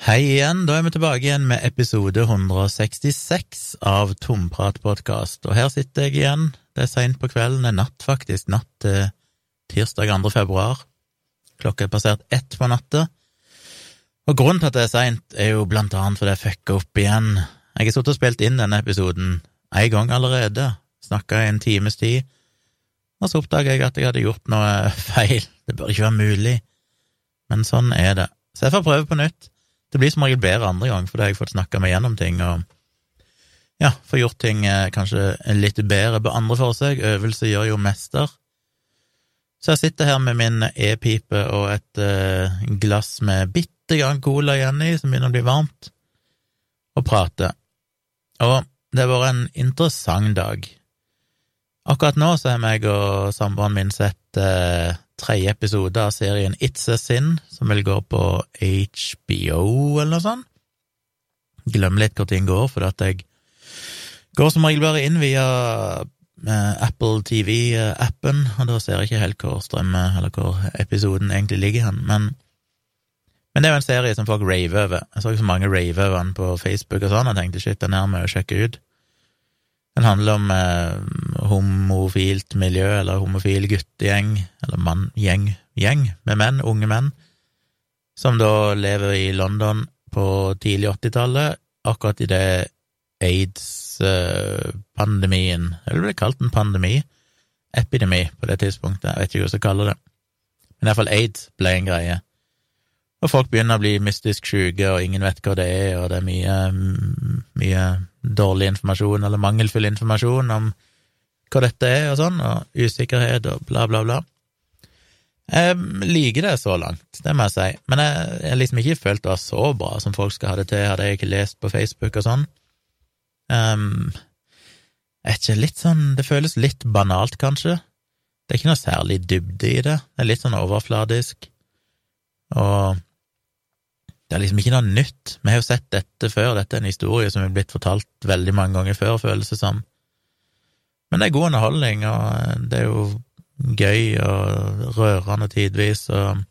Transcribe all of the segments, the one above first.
Hei igjen, da er vi tilbake igjen med episode 166 av Tompratpodkast, og her sitter jeg igjen. Det er seint på kvelden, det er natt faktisk, natt til tirsdag 2. februar. Klokka er passert ett på natta. Og grunnen til at det er seint, er jo blant annet fordi jeg fucka opp igjen. Jeg har sittet og spilt inn denne episoden en gang allerede, snakka i en times tid, og så oppdaga jeg at jeg hadde gjort noe feil. Det bør ikke være mulig, men sånn er det. Så jeg får prøve på nytt. Det blir som regel bedre andre gang, for da har jeg fått snakka meg gjennom ting og ja, få gjort ting eh, kanskje litt bedre på andre forsøk. Øvelse gjør jo mester. Så jeg sitter her med min e-pipe og et uh, glass med bitte grann cola igjen i, som begynner å bli varmt, og prater. Og det har vært en interessant dag. Akkurat nå så har meg og samboeren min sett uh, tredje episode av serien It's a Sin, som vil gå på HBO eller noe sånt. Glem litt hvor ting går, for at jeg går som regel bare inn via eh, Apple TV-appen, og da ser jeg ikke helt hvor strømmen eller hvor episoden egentlig ligger hen, men men det er jo en serie som folk raver over. Jeg så ikke så mange rave over den på Facebook og sånn, og tenkte shit, den er med å sjekke ut. Den handler om eh, homofilt miljø, eller homofil guttegjeng, eller mann, gjeng, med menn, unge menn, som da lever i London på tidlig 80-tallet, akkurat i det aids-pandemien, eller ble det kalt en pandemi, epidemi på det tidspunktet, jeg vet ikke hva jeg skal kalle det, men iallfall aids ble en greie. Og folk begynner å bli mystisk syke, og ingen vet hva det er, og det er mye, mye dårlig informasjon, eller mangelfull informasjon om hva dette er, og sånn, og usikkerhet og bla, bla, bla. Jeg liker det så langt, det må jeg si, men jeg har liksom ikke følt det var så bra som folk skal ha det til, hadde jeg ikke lest på Facebook og sånn. Um, er ikke litt sånn Det føles litt banalt, kanskje. Det er ikke noe særlig dybde i det, det er litt sånn overfladisk, og det er liksom ikke noe nytt. Vi har jo sett dette før, dette er en historie som er blitt fortalt veldig mange ganger før, føles det som. Men det er god underholdning, og det er jo gøy og rørende tidvis, og,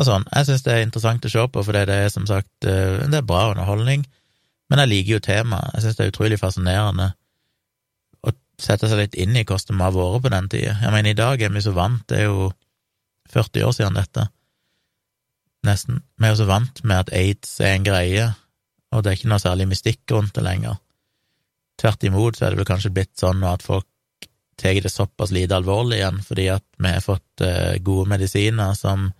og sånn. Jeg syns det er interessant å se på, fordi det er som sagt eh, det er bra underholdning, men jeg liker jo temaet. Jeg syns det er utrolig fascinerende å sette seg litt inn i hvordan vi har vært på den tida. Jeg mener, i dag er vi så vant, det er jo 40 år siden dette nesten. Vi er jo så vant med at aids er en greie, og det er ikke noe særlig mystikk rundt det lenger. Tvert imot så er det vel kanskje blitt sånn at folk tar det såpass lite alvorlig igjen, fordi at vi har fått uh, gode medisiner som,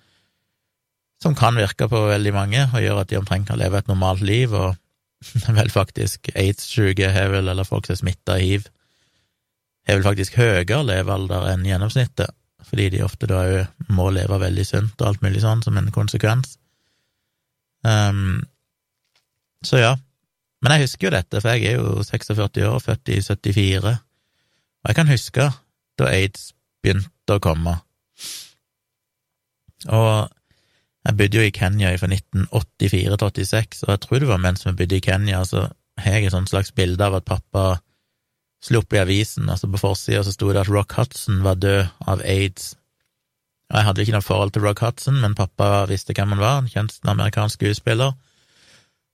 som kan virke på veldig mange, og gjør at de omtrent kan leve et normalt liv, og vel faktisk aids-syke har vel, eller folk som er smitta av hiv, har vel faktisk høyere levealder enn gjennomsnittet fordi de ofte da òg må leve veldig sunt og alt mulig sånn som en konsekvens. Um, så ja. Men jeg husker jo dette, for jeg er jo 46 år, født i 74, og jeg kan huske da aids begynte å komme. Og jeg bodde jo i Kenya fra 1984 til 86, og jeg tror det var mens vi bodde i Kenya, så har jeg et sånt slags bilde av at pappa slo opp i avisen, altså på forsida så sto det at Rock Hudson var død av aids. Og jeg hadde jo ikke noe forhold til Rock Hudson, men pappa visste hvem han var, en kjent amerikansk skuespiller.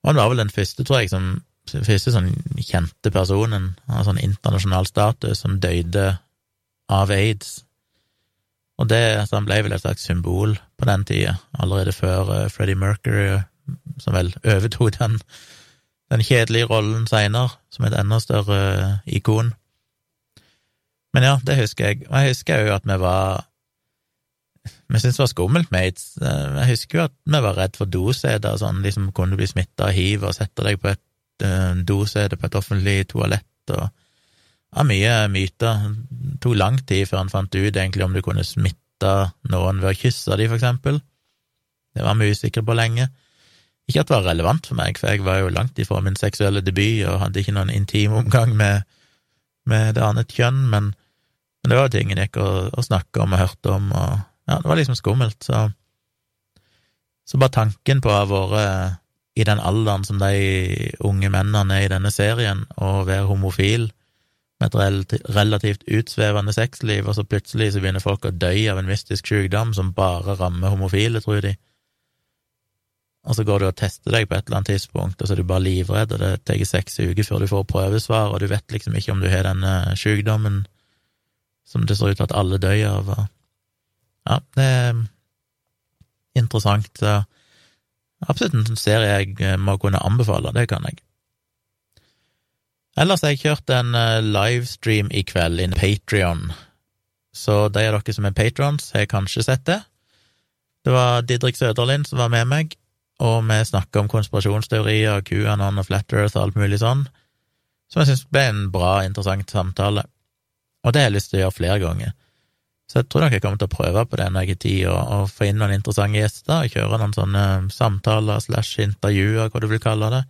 Og han var vel den første, tror jeg, som første sånn kjente personen av sånn internasjonal status som døde av aids. Og det, altså han ble vel et slags symbol på den tida, allerede før uh, Freddie Mercury, som vel overtok den den kjedelige rollen seinere, som et enda større eh, ikon. Men ja, det husker jeg. Og jeg husker jo at vi var Vi syntes det var skummelt aids. Eh, jeg husker jo at vi var redd for doseder, sånn liksom kunne du bli smitta av hiv og sette deg på et uh, på et offentlig toalett og ja, mye myter. Det tok lang tid før han fant ut egentlig om du kunne smitte noen ved å kysse dem, for eksempel. Det var vi usikre på lenge. Ikke at det var relevant for meg, for jeg var jo langt ifra min seksuelle debut og hadde ikke noen intim omgang med, med det annet kjønn, men, men, det var ting jeg gikk og, og snakka om og hørte om, og ja, det var liksom skummelt, så Så bare tanken på å ha vært i den alderen som de unge mennene er i denne serien, og være homofil med et relativt utsvevende sexliv, og så plutselig så begynner folk å dø av en mystisk sykdom som bare rammer homofile, tror de og så går du og tester deg på et eller annet tidspunkt, og så er du bare livredd, og det tar seks uker før du får prøvesvar, og du vet liksom ikke om du har denne sykdommen som det ser ut til at alle dør av. Ja, det er interessant. Så absolutt en serie jeg må kunne anbefale, det kan jeg. Ellers har jeg kjørt en livestream i kveld innen Patrion, så de av dere som er patrons, har kanskje sett det. Det var Didrik Søderlind som var med meg, og vi snakka om konspirasjonsteorier, QAnon og Flat Earth og alt mulig sånn, som jeg syns ble en bra, interessant samtale. Og det har jeg lyst til å gjøre flere ganger. Så jeg tror nok jeg kommer til å prøve på det når jeg har tid, og, få inn noen interessante gjester, og kjøre noen sånne samtaler slash intervjuer, hva du vil kalle det.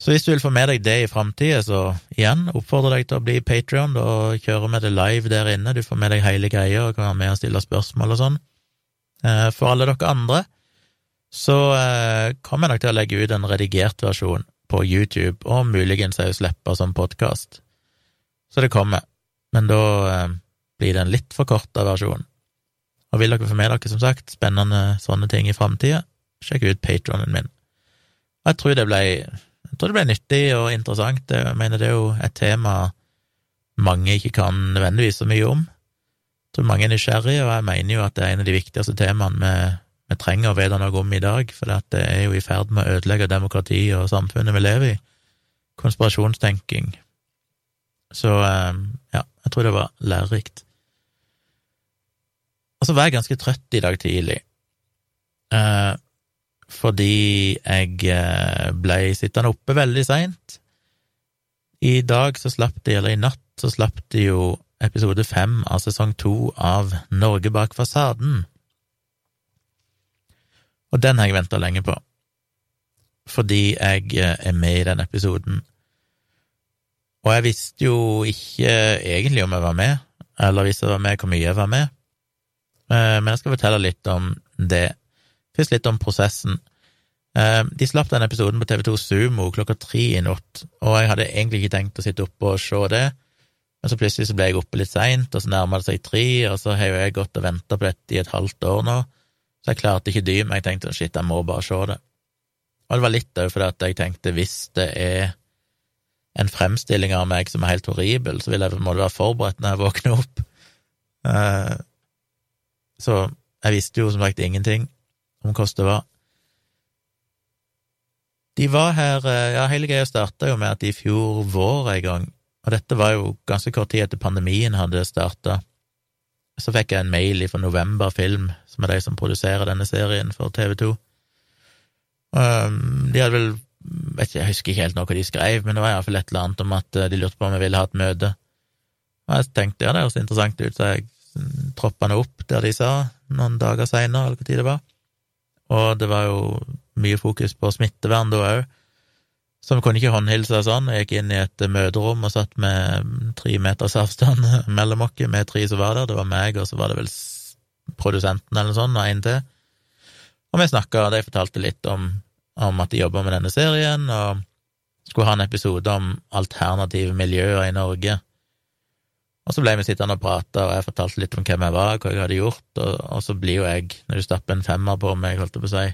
Så hvis du vil få med deg det i framtida, så igjen, oppfordrer deg til å bli Patrion, da kjører vi det live der inne, du får med deg hele greia og kan være med og stille spørsmål og sånn. Eh, for alle dere andre så eh, kommer jeg nok til å legge ut en redigert versjon på YouTube, og muligens òg slippe som podkast. Så det kommer, men da eh, blir det en litt forkorta versjon. Og vil dere få med dere, som sagt, spennende sånne ting i framtida, sjekk ut patronen min. Jeg tror det ble jeg tror det ble nyttig og interessant. Jeg mener det er jo et tema mange ikke kan nødvendigvis så mye om. Jeg tror mange er nysgjerrige, og jeg mener jo at det er en av de viktigste temaene vi, vi trenger å vite noe om i dag, for det er jo i ferd med å ødelegge demokratiet og samfunnet vi lever i. Konspirasjonstenking. Så eh, ja, jeg tror det var lærerikt. Og så var jeg ganske trøtt i dag tidlig, eh, fordi jeg eh, ble sittende oppe veldig seint. I dag så slapp de, eller i natt så slapp de jo episode fem av sesong to av Norge bak fasaden. Og den har jeg venta lenge på, fordi jeg eh, er med i den episoden. Og jeg visste jo ikke egentlig om jeg var med, eller hvis jeg var med, hvor mye jeg var med. Eh, men jeg skal fortelle litt om det. Først litt om prosessen. Eh, de slapp den episoden på TV2 Sumo klokka tre i natt, og jeg hadde egentlig ikke tenkt å sitte oppe og se det. Men så plutselig så ble jeg oppe litt seint, og så nærma det seg tre, og så har jo jeg gått og venta på dette i et halvt år nå, så jeg klarte ikke dy meg. Jeg tenkte shit, jeg må bare se det. Og det var litt òg fordi at jeg tenkte hvis det er en fremstilling av meg som er helt horribel, så vil jeg må være forberedt når jeg våkner opp. Uh, så jeg visste jo som sagt ingenting om hvordan det var. De var her eh, Ja, hele greia starta jo med at i fjor vår en gang og dette var jo ganske kort tid etter pandemien hadde starta. Så fikk jeg en mail fra November Film, som er de som produserer denne serien for TV2. Um, de hadde vel Jeg husker ikke helt noe de skrev, men det var iallfall et eller annet om at eh, de lurte på om jeg ville ha et møte. Og jeg tenkte ja, det høres interessant ut, så jeg troppa nå opp der de sa, noen dager seinere, eller hvor tid det var. Og det var jo mye fokus på smittevern da òg. Så vi kunne ikke håndhilse og sånn. Jeg gikk inn i et møterom og satt med tre meters avstand mellom oss, med tre som var der. Det var meg, og så var det vel produsenten eller noe sånt, og en til. Og vi snakka, og de fortalte litt om, om at de jobba med denne serien, og skulle ha en episode om alternative miljøer i Norge. Og så ble vi sittende og prate, og jeg fortalte litt om hvem jeg var, hva jeg hadde gjort, og, og så blir jo jeg, når du stapper en femmer på meg, holdt jeg på å si,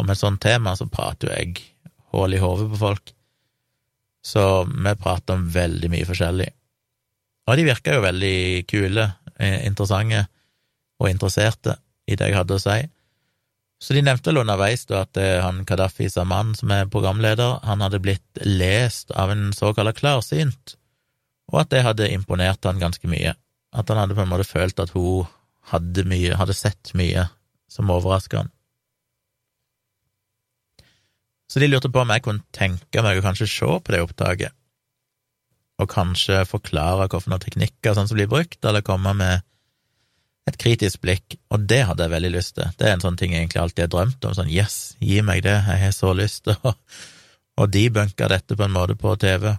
om et sånt tema, så prater jo jeg hull i hodet på folk. Så vi prater om veldig mye forskjellig. Og de virka jo veldig kule, eh, interessante og interesserte i det jeg hadde å si. Så de nevnte vel underveis da at eh, han Kadafi Saman, som er programleder, han hadde blitt lest av en såkalt klarsynt, og at det hadde imponert han ganske mye. At han hadde på en måte følt at hun hadde mye, hadde sett mye som overraska han. Så de lurte på om jeg kunne tenke meg å kanskje se på det opptaket, og kanskje forklare hvilke teknikker sånn som blir brukt, eller komme med et kritisk blikk, og det hadde jeg veldig lyst til. Det er en sånn ting jeg egentlig alltid har drømt om, sånn yes, gi meg det, jeg har så lyst til å Og debunke dette på en måte på TV.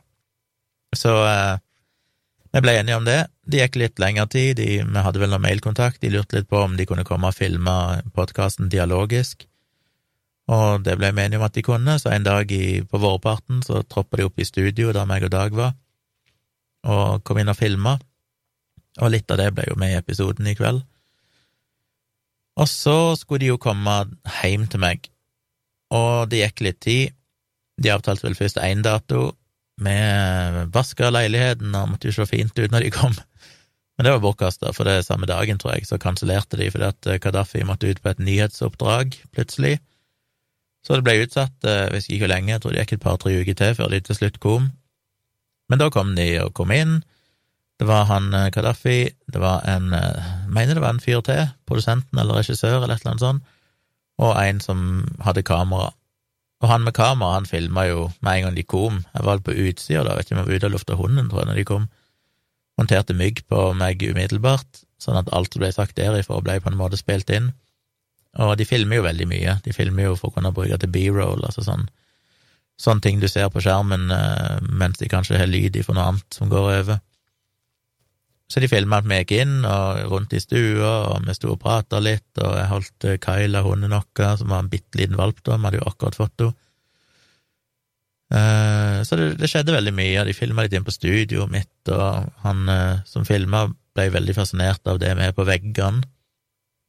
Så eh, ble enige om det. Det gikk litt lengre tid, de, vi hadde vel noe mailkontakt, de lurte litt på om de kunne komme og filme podkasten dialogisk. Og det ble vi enige om at de kunne, så en dag i, på vårparten så troppa de opp i studio der meg og Dag var, og kom inn og filma, og litt av det ble jo med i episoden i kveld. Og så skulle de jo komme hjem til meg og det gikk litt tid. De avtalte vel først én dato. Vi vaska leiligheten og måtte jo se fint ut når de kom. Men det var bortkasta, for det samme dagen, tror jeg, så kansellerte de fordi at Kadafi måtte ut på et nyhetsoppdrag plutselig. Så det ble utsatt, jeg vet ikke hvor lenge, jeg tror det gikk et par-tre uker til før de til slutt kom. Men da kom de og kom inn. Det var han Kadafi, det var en Jeg mener det var en fyr til, produsenten eller regissør eller et eller annet sånt, og en som hadde kamera. Og han med kamera, han filma jo med en gang de kom. Jeg var på utsida da, vet ikke om jeg var ute og lufta hunden, tror jeg, når de kom. Monterte mygg på meg umiddelbart, sånn at alt som ble sagt derifra, ble på en måte spilt inn. Og de filmer jo veldig mye. De filmer jo for å kunne bruke til b-roll, altså sånn sånne ting du ser på skjermen eh, mens de kanskje har lyd ifra noe annet som går over. Så de filma at vi gikk inn og rundt i stua, og vi sto og prata litt, og jeg holdt eh, Kyla, hunden vår, som var en bitte liten valp da, vi hadde jo akkurat fått henne. Uh, så det, det, skjedde veldig mye, og de filma litt inn på studioet mitt, og han som filma, ble veldig fascinert av det vi har på veggene.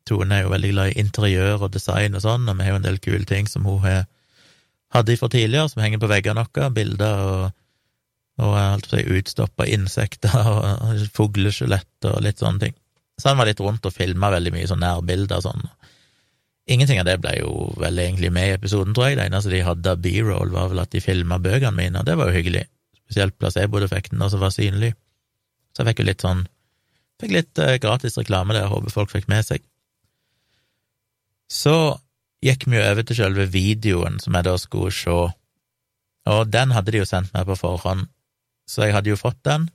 Tone er jo veldig glad i interiør og design og sånn, og vi har jo en del kule ting som hun hadde fra tidligere, som henger på veggene våre, bilder og og jeg holdt på å utstoppa insekter og fugleskjelett og litt sånne ting. Så han var litt rundt og filma veldig mye sånn nærbilder og sånn. Ingenting av det ble jo vel egentlig med i episoden, tror jeg. Det eneste de hadde av B-roll, var vel at de filma bøkene mine, og det var jo hyggelig. Spesielt placeboeffekten, som var synlig. Så jeg fikk jo litt sånn Fikk litt eh, gratis reklame der, håper folk fikk med seg. Så gikk vi jo over til selve videoen som jeg da skulle se, og den hadde de jo sendt meg på forhånd så jeg hadde jo fått den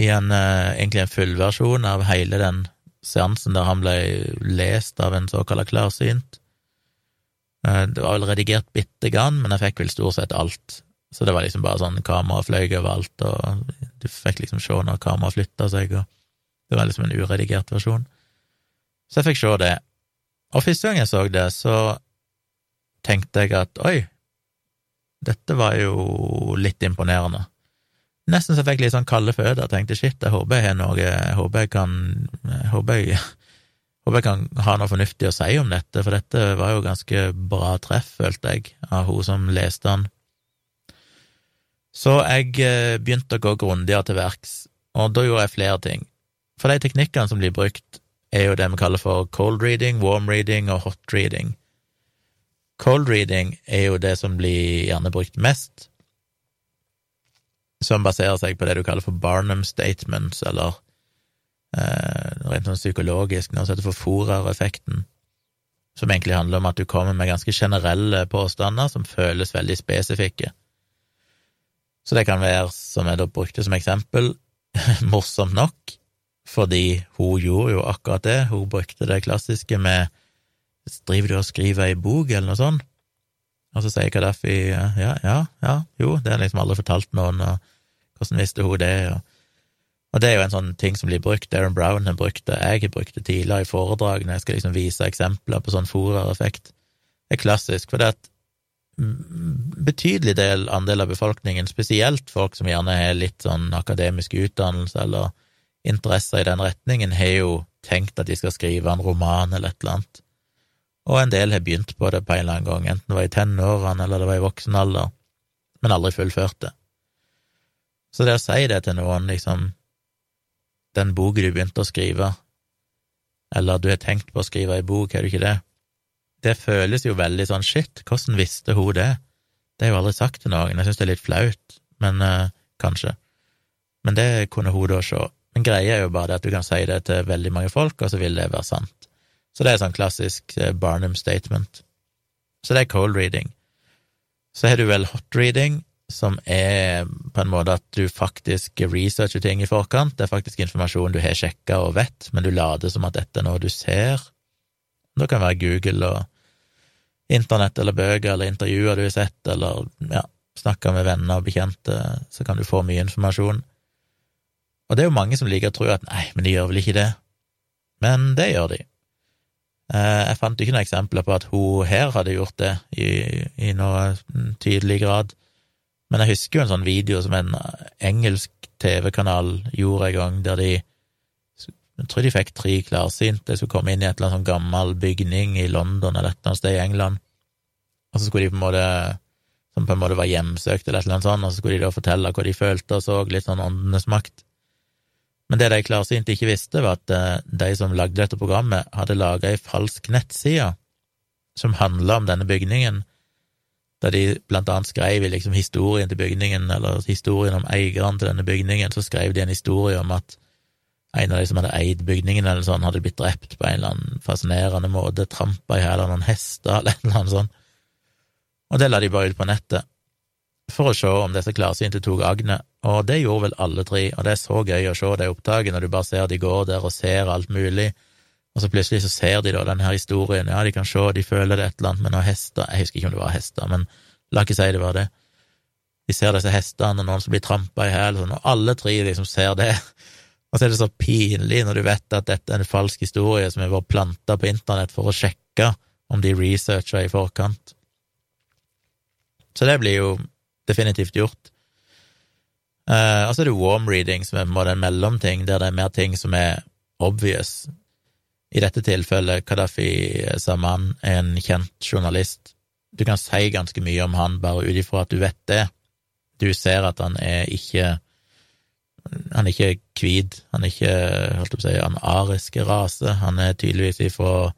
i en, uh, egentlig en fullversjon av hele den seansen der han ble lest av en såkalt klarsynt. Uh, det var vel redigert bitte grann, men jeg fikk vel stort sett alt. Så det var liksom bare sånn kamera fløy overalt, og du fikk liksom se når kameraet flytta seg, og det var liksom en uredigert versjon. Så jeg fikk se det. Og første gang jeg så det, så tenkte jeg at oi, dette var jo litt imponerende. Nesten så jeg fikk litt sånn kalde føtter. Tenkte shit, jeg håper jeg har noe Jeg håper jeg kan jeg håper jeg, håper jeg kan ha noe fornuftig å si om dette, for dette var jo ganske bra treff, følte jeg, av hun som leste den. Så jeg eh, begynte å gå grundigere til verks, og da gjorde jeg flere ting. For de teknikkene som blir brukt, er jo det vi kaller for cold reading, warm reading og hot reading. Cold reading er jo det som blir gjerne brukt mest, som baserer seg på det du kaller for Barnum statements, eller eh, rent sånn psykologisk, noe som heter for Forer-effekten, som egentlig handler om at du kommer med ganske generelle påstander som føles veldig spesifikke. Så det kan være, som jeg da brukte som eksempel, morsomt nok, fordi hun gjorde jo akkurat det, hun brukte det klassiske med Driver du og skriver ei bok, eller noe sånt? Og så sier Kadafi ja, ja, ja, jo, det har liksom aldri fortalt noen, og hvordan visste hun det? Og, og, det er jo en sånn ting som blir brukt. Darren Brown har brukt det, jeg har brukt det tidligere i foredrag når jeg skal liksom vise eksempler på sånn forereffekt. Det er klassisk, for det er at betydelig del, andel av befolkningen, spesielt folk som gjerne har litt sånn akademisk utdannelse eller interesser i den retningen, har jo tenkt at de skal skrive en roman eller et eller annet. Og en del har begynt på det på en eller annen gang, enten det var i tenårene eller det var i voksen alder, men aldri fullført det. Så det å si det til noen, liksom, den boka du begynte å skrive, eller du har tenkt på å skrive ei bok, er du ikke det? Det føles jo veldig sånn shit, hvordan visste hun det? Det har jeg jo aldri sagt til noen, jeg synes det er litt flaut, men uh, kanskje. Men det kunne hun da se. Men greia er jo bare det at du kan si det til veldig mange folk, og så vil det være sant. Så det er sånn klassisk uh, Barnum statement. Så det er cold reading. Så har du vel hot reading, som er på en måte at du faktisk researcher ting i forkant. Det er faktisk informasjon du har sjekka og vet, men du later som at dette er noe du ser. Det kan være Google og internett eller bøker eller intervjuer du har sett, eller ja, snakka med venner og bekjente, så kan du få mye informasjon. Og det er jo mange som liker å tro at nei, men de gjør vel ikke det. Men det gjør de. Eh, jeg fant ikke noen eksempler på at hun her hadde gjort det i, i noe tydelig grad. Men jeg husker jo en sånn video som en engelsk TV-kanal gjorde en gang, der de Jeg tror de fikk tre klarsynte, skulle komme inn i et eller annet sånn gammel bygning i London eller et eller annet sted i England, og så skulle de på en måte som på en måte var hjemsøkt, eller et eller annet sånt, og så skulle de da fortelle hva de følte og så, litt sånn åndenes makt. Men det de klarsynt ikke visste, var at eh, de som lagde dette programmet, hadde laga ei falsk nettside som handla om denne bygningen, da de blant annet skrev i liksom historien til bygningen, eller historien om eieren til denne bygningen, så skrev de en historie om at en av de som hadde eid bygningen, eller sånn, hadde blitt drept på en eller annen fascinerende måte, trampa i hæl av noen hester, eller noe sånt. Og det la de bare ut på nettet, for å se om disse klarsynte tok agnet, og det gjorde vel alle tre, og det er så gøy å se det opptaket når du bare ser de går der og ser alt mulig, og så plutselig så ser de da denne historien, ja, de kan se, de føler det et eller annet med noen hester, jeg husker ikke om det var hester, men la ikke si det var det. De ser disse hestene, og noen som blir trampa i hæl, og alle tre liksom ser det, og så er det så pinlig når du vet at dette er en falsk historie som har vært planta på internett for å sjekke om de researcha i forkant. Så det blir jo definitivt gjort. Uh, og så er det warm reading, som er på en måte en mellomting, der det er mer ting som er obvious. I dette tilfellet, Kadafi Saman er en kjent journalist. Du kan si ganske mye om han bare ut ifra at du vet det. Du ser at han er ikke Han er ikke hvit, han er ikke, holdt på å si, en arisk rase. Han er tydeligvis ifra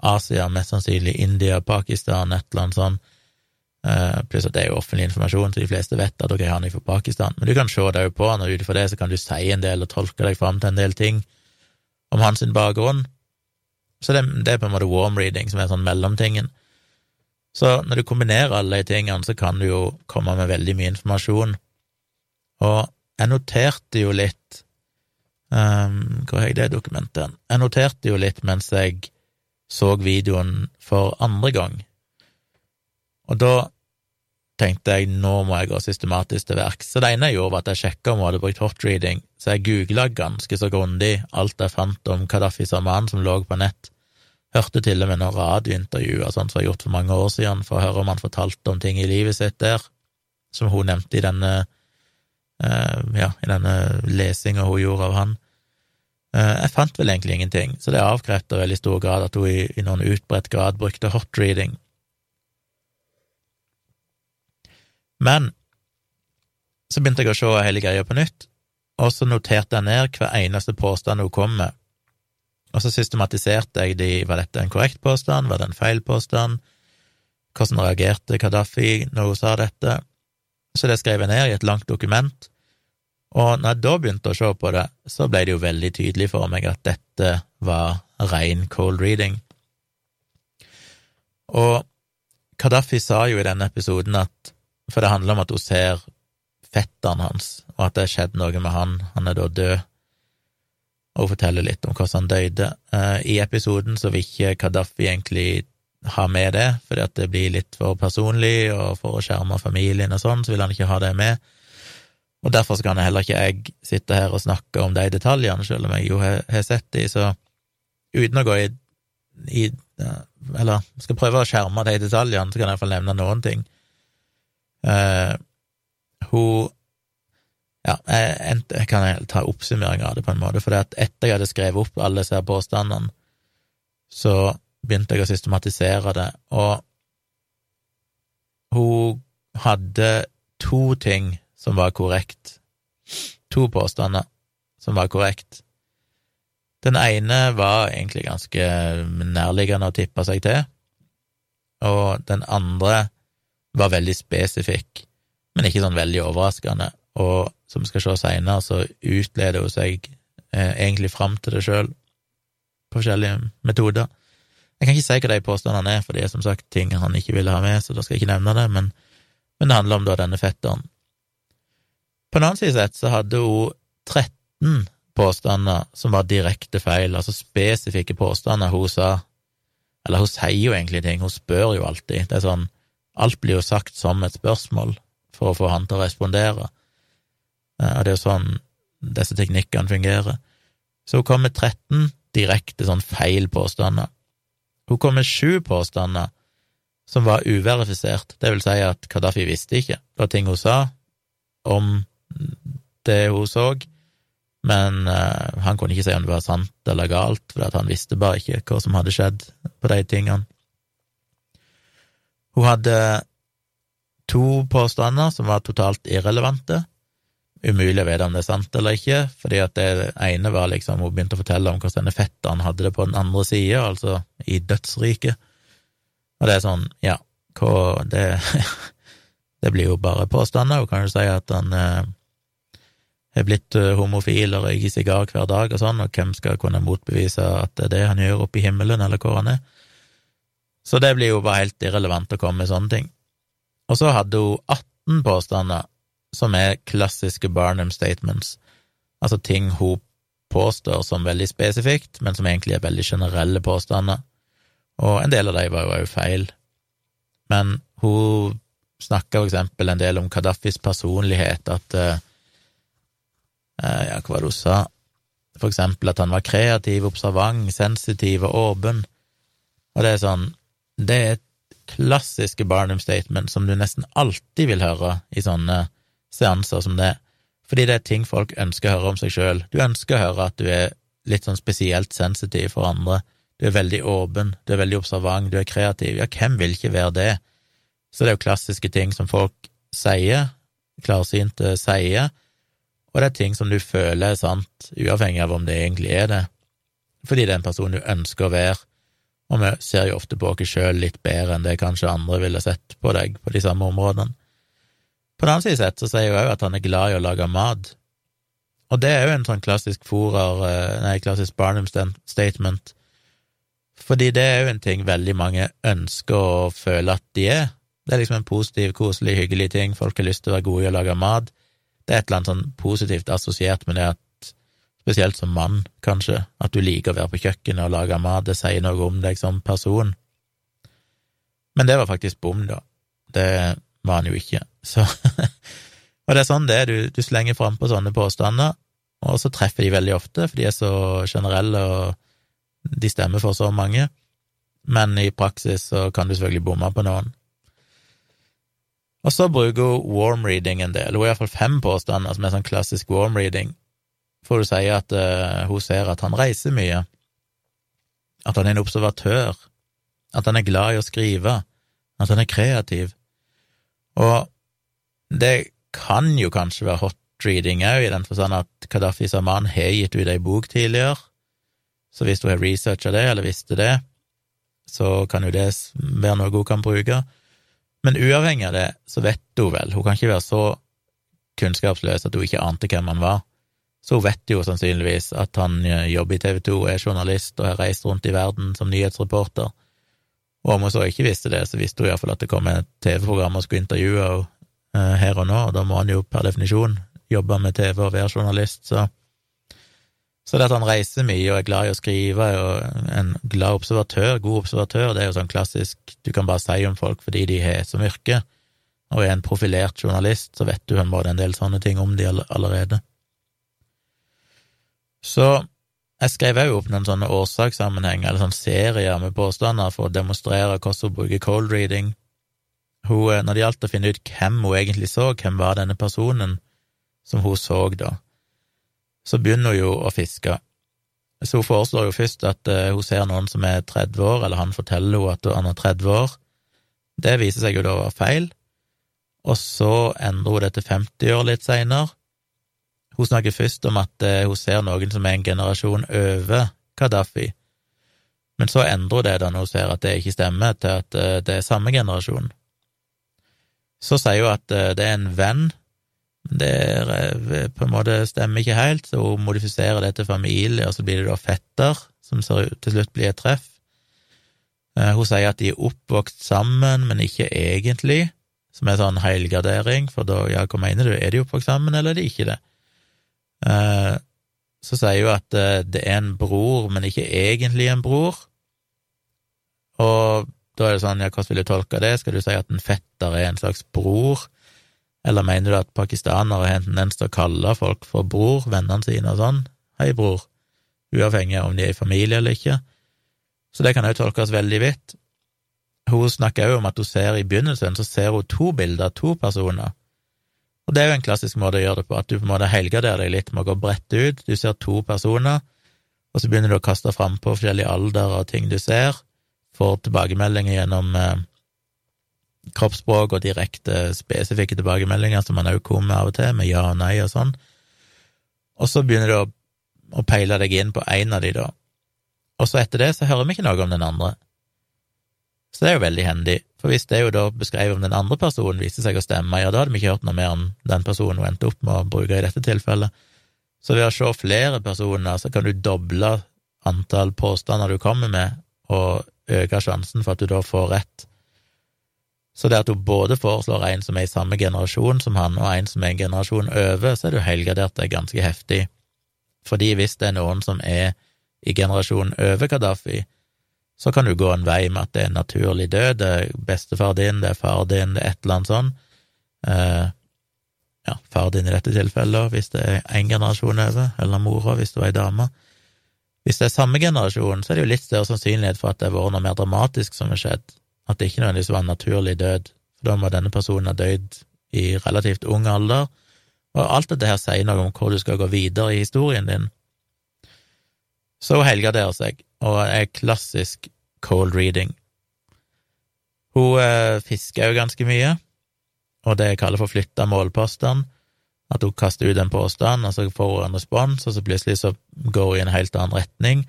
Asia, mest sannsynlig India, Pakistan, et eller annet sånt. Uh, pluss at det er jo offentlig informasjon, så de fleste vet at ok, han er fra Pakistan. Men du kan se deg jo på han, og ut ifra det så kan du si en del og tolke deg fram til en del ting om hans bakgrunn. Så det, det, er på en måte warm reading, som er sånn mellomtingen. Så når du kombinerer alle de tingene, så kan du jo komme med veldig mye informasjon. Og jeg noterte jo litt um, Hvor har jeg det dokumentet? Jeg noterte jo litt mens jeg så videoen for andre gang og da tenkte jeg nå må jeg gå systematisk til verks. Så det ene jeg gjorde, var at jeg sjekka om hun hadde brukt hotreading, så jeg googla ganske så grundig alt jeg fant om Kadafi Saman som lå på nett. Hørte til og med noen radiointervjuer sånn som jeg har gjort for mange år siden, for å høre om han fortalte om ting i livet sitt der, som hun nevnte i denne uh, ja, denne lesinga hun gjorde av han. Uh, jeg fant vel egentlig ingenting, så det avkrefter veldig stor grad at hun i, i noen utbredt grad brukte hotreading. Men så begynte jeg å se hele greia på nytt, og så noterte jeg ned hver eneste påstand hun kom med. Og så systematiserte jeg de, var dette en korrekt påstand, var det en feil påstand, hvordan reagerte Kadafi når hun sa dette? Så det skrev jeg ned i et langt dokument, og når jeg da begynte å se på det, så ble det jo veldig tydelig for meg at dette var ren cold reading. Og Kadafi sa jo i denne episoden at for det handler om at hun ser fetteren hans, og at det har skjedd noe med han. Han er da død. Og hun forteller litt om hvordan han døde. Eh, I episoden så vil ikke Kadafi egentlig ha med det, fordi at det blir litt for personlig, og for å skjerme familien og sånn, så vil han ikke ha det med. Og derfor så kan heller ikke jeg sitte her og snakke om de detaljene, selv om jeg jo har, sett de, så uten å gå i, i Eller skal prøve å skjerme de detaljene, så kan jeg iallfall nevne noen ting. Uh, hun Ja, jeg, jeg kan ta oppsummering av det på en måte, for etter jeg hadde skrevet opp alle disse påstandene, så begynte jeg å systematisere det, og hun hadde to ting som var korrekt. To påstander som var korrekt. Den ene var egentlig ganske nærliggende å tippe seg til, og den andre var veldig spesifikk, men ikke sånn veldig overraskende, og som vi skal se seinere, så utleder hun seg eh, egentlig fram til det sjøl på forskjellige metoder. Jeg kan ikke si hva de påstandene er, for det er som sagt ting han ikke ville ha med, så da skal jeg ikke nevne det, men, men det handler om da denne fetteren. På en annen side sett så hadde hun 13 påstander som var direkte feil, altså spesifikke påstander hun sa. Eller hun sier jo egentlig ting, hun spør jo alltid. Det er sånn Alt blir jo sagt som et spørsmål for å få han til å respondere, eh, og det er jo sånn disse teknikkene fungerer. Så hun kom med 13 direkte sånn feil påstander. Hun kom med sju påstander som var uverifisert, det vil si at Kadafi visste ikke. Var ting hun sa om det hun så, men uh, han kunne ikke si om det var sant eller galt, for han visste bare ikke hva som hadde skjedd på de tingene. Hun hadde to påstander som var totalt irrelevante. Umulig å vite om det er sant eller ikke, fordi at det ene var liksom Hun begynte å fortelle om hvordan fetteren hadde det på den andre sida, altså i dødsriket. Og det er sånn, ja, hva det, det blir jo bare påstander. Hun kan jo si at han eh, er blitt eh, homofil og røyker sigar hver dag og sånn, og hvem skal kunne motbevise at det er det han gjør oppe i himmelen, eller hvor han er? Så det blir jo bare helt irrelevant å komme med sånne ting. Og så hadde hun 18 påstander som er klassiske Barnum statements, altså ting hun påstår som veldig spesifikt, men som egentlig er veldig generelle påstander, og en del av dem var jo òg feil. Men hun snakka for eksempel en del om Gaddafis personlighet, at uh, Ja, hva var det hun sa? For eksempel at han var kreativ, observant, sensitiv og åpen. Og det er sånn Det er et klassiske Barnum statement som du nesten alltid vil høre i sånne seanser som det, fordi det er ting folk ønsker å høre om seg sjøl. Du ønsker å høre at du er litt sånn spesielt sensitiv for andre, du er veldig åpen, du er veldig observant, du er kreativ. Ja, hvem vil ikke være det? Så det er jo klassiske ting som folk sier, klarsynte sier, og det er ting som du føler er sant, uavhengig av om det egentlig er det, fordi det er en person du ønsker å være, og vi ser jo ofte på oss sjøl litt bedre enn det kanskje andre ville sett på deg på de samme områdene. På den annen side sett så sier jeg òg at han er glad i å lage mat, og det er jo en sånn klassisk forer, eh, nei, klassisk Barnum statement, fordi det er jo en ting veldig mange ønsker å føle at de er. Det er liksom en positiv, koselig, hyggelig ting, folk har lyst til å være gode i å lage mat. Det er et eller annet sånn positivt assosiert med det at spesielt som mann, kanskje, at du liker å være på kjøkkenet og lage mat, det sier noe om deg som person. Men det var faktisk bom, da. Det var han jo ikke, så Og det er sånn det er, du, du slenger frampå sånne påstander, og så treffer de veldig ofte, for de er så generelle, og de stemmer for så mange, men i praksis så kan du selvfølgelig bomme på noen. Og så bruker hun warm reading en del, hun har iallfall fem påstander som er sånn klassisk warm reading, for hun sier at uh, hun ser at han reiser mye, at han er en observatør, at han er glad i å skrive, at han er kreativ. Og det kan jo kanskje være hot reading òg, i den forstand at Kadafi Saman har gitt ut ei bok tidligere, så hvis hun har researcha det, eller visste det, så kan jo det være noe hun kan bruke. Men uavhengig av det, så vet hun vel, hun kan ikke være så kunnskapsløs at hun ikke ante hvem han var. Så hun vet jo sannsynligvis at han eh, jobber i TV 2, er journalist og har reist rundt i verden som nyhetsreporter. Og om hun så ikke visste det, så visste hun iallfall at det kom et TV-program og skulle intervjue henne uh, her og nå, og da må han jo per definisjon jobbe med TV og være journalist, så Så det at han reiser mye og er glad i å skrive, og en glad observatør, god observatør, det er jo sånn klassisk du kan bare si om folk fordi de har som yrke, og er en profilert journalist, så vet du en del sånne ting om de allerede. Så jeg skrev òg opp noen sånne årsakssammenhenger, eller sånne serier med påstander for å demonstrere hvordan hun bruker cold reading. Hun, eh, når det gjaldt å finne ut hvem hun egentlig så, hvem var denne personen som hun så, da, så begynner hun jo å fiske. Så hun foreslår jo først at uh, hun ser noen som er 30 år, eller han forteller henne at han er 30 år. Det viser seg jo da å være feil, og så endrer hun det til 50 år litt seinere, hun snakker først om at eh, hun ser noen som er en generasjon over Gaddafi, men så endrer hun det da når hun ser at det ikke stemmer, til at eh, det er samme generasjon. Så sier hun at eh, det er en venn, men det på en måte stemmer ikke helt, så hun modifiserer det til familie, og så blir det da fetter, som til slutt blir et treff. Hun sier at de er oppvokst sammen, men ikke egentlig, som er sånn heilgardering, for da, ja, hva mener du, er de oppvokst sammen, eller er de ikke det? Eh, så sier hun at eh, det er en bror, men ikke egentlig en bror. Og da er det sånn, ja, hvordan vil du tolke det? Skal du si at en fetter er en slags bror? Eller mener du at pakistanere har en tendens til å kalle folk for bror, vennene sine og sånn? Hei, bror. Uavhengig av om de er i familie eller ikke. Så det kan òg tolkes veldig vidt. Hun snakker òg om at hun ser i begynnelsen, så ser hun to bilder av to personer. Og det er jo en klassisk måte å gjøre det på, at du på en måte helgarderer deg litt med å gå bredt ut. Du ser to personer, og så begynner du å kaste fram på forskjellige alder og ting du ser, får tilbakemeldinger gjennom, eh, kroppsspråk og direkte spesifikke tilbakemeldinger som man òg kom med av og til, med ja og nei og sånn. Og så begynner du å, å peile deg inn på én av de, da. Og så etter det så hører vi ikke noe om den andre. Så det er jo veldig hendig, for hvis det jo da beskrevet om den andre personen viste seg å stemme, ja, da hadde vi ikke hørt noe mer om den personen hun endte opp med å bruke i dette tilfellet. Så ved å se flere personer, så kan du doble antall påstander du kommer med, og øke sjansen for at du da får rett. Så det at hun både foreslår en som er i samme generasjon som han, og en som er en generasjon over, så er det jo helgardert det er ganske heftig. Fordi hvis det er noen som er i generasjonen over Gaddafi, så kan du gå en vei med at det er naturlig død, det er bestefar din, det er far din, det er et eller annet sånn. Eh, ja, far din i dette tilfellet, hvis det er én generasjon over, eller mora hvis det var ei dame. Hvis det er samme generasjon, så er det jo litt større sannsynlighet for at det har vært noe mer dramatisk som har skjedd, at det ikke nødvendigvis var en naturlig død, for da må denne personen ha dødd i relativt ung alder, og alt dette her sier noe om hvor du skal gå videre i historien din. Så helgarderer seg, og er klassisk cold reading. Hun eh, fisker jo ganske mye, og det jeg kaller for flytta målpåstand, at hun kaster ut en påstand, og så får hun en respons, og så plutselig så går hun i en helt annen retning,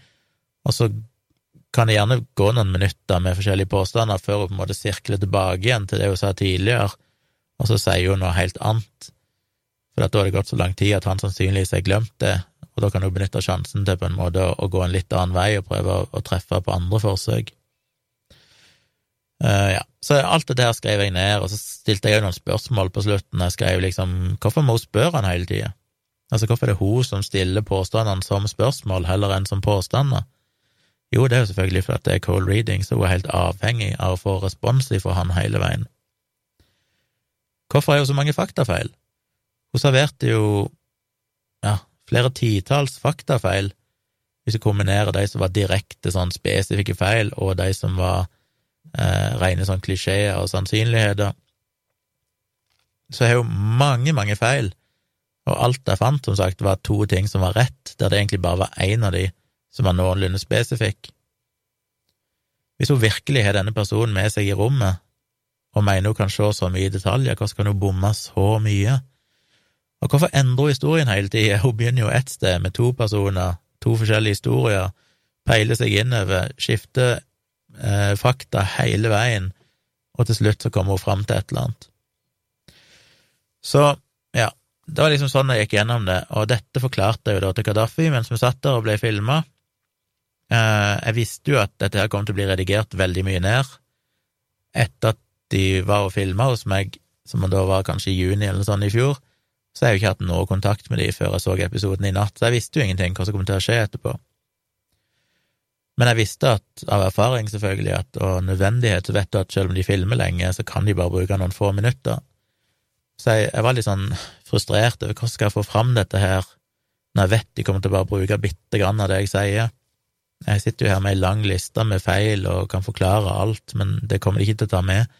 og så kan det gjerne gå noen minutter med forskjellige påstander før hun på en måte sirkler tilbake igjen til det hun sa tidligere, og så sier hun noe helt annet, for da har det gått så lang tid at han sannsynligvis har glemt det, og da kan du benytte sjansen til på en måte å, gå en litt annen vei og prøve å, å treffe på andre forsøk. Uh, ja, så alt det der skrev jeg ned, og så stilte jeg noen spørsmål på slutten. Jeg skrev liksom hvorfor må hun spørre han hele tida? Altså, hvorfor er det hun som stiller påstandene som spørsmål heller enn som påstander? Jo, det er jo selvfølgelig fordi det er cold reading, så hun er helt avhengig av å få respons fra han hele veien. Hvorfor er hun så mange faktafeil? Hun serverte jo ja, flere titalls faktafeil, hvis du kombinerer de som var direkte sånn spesifikke feil, og de som var eh, rene sånn klisjeer og sannsynligheter, så har jo mange, mange feil, og alt jeg fant, som sagt, var to ting som var rett, der det egentlig bare var én av de som var noenlunde spesifikk. Hvis hun virkelig har denne personen med seg i rommet, og mener hun kan se så mye i detaljer, hvordan kan hun bomme så mye? Og hvorfor endrer historien hele tida? Hun begynner jo ett sted med to personer, to forskjellige historier, peiler seg innover, skifter eh, fakta hele veien, og til slutt så kommer hun fram til et eller annet. Så, ja, det var liksom sånn jeg gikk gjennom det, og dette forklarte jeg jo da til Gaddafi mens vi satt der og ble filma. Eh, jeg visste jo at dette her kom til å bli redigert veldig mye ned. Etter at de var og filma hos meg, som da var kanskje i juni eller sånn i fjor, så jeg har jo ikke hatt noe kontakt med de før jeg så episoden i natt, så jeg visste jo ingenting hva som kom til å skje etterpå. Men jeg visste at, av erfaring selvfølgelig, at, og nødvendighet, så vet du at selv om de filmer lenge, så kan de bare bruke noen få minutter. Så jeg, jeg var litt sånn frustrert over hvordan skal jeg få fram dette her, når jeg vet de kommer til å bare bruke bitte grann av det jeg sier. Jeg sitter jo her med ei lang liste med feil og kan forklare alt, men det kommer de ikke til å ta med.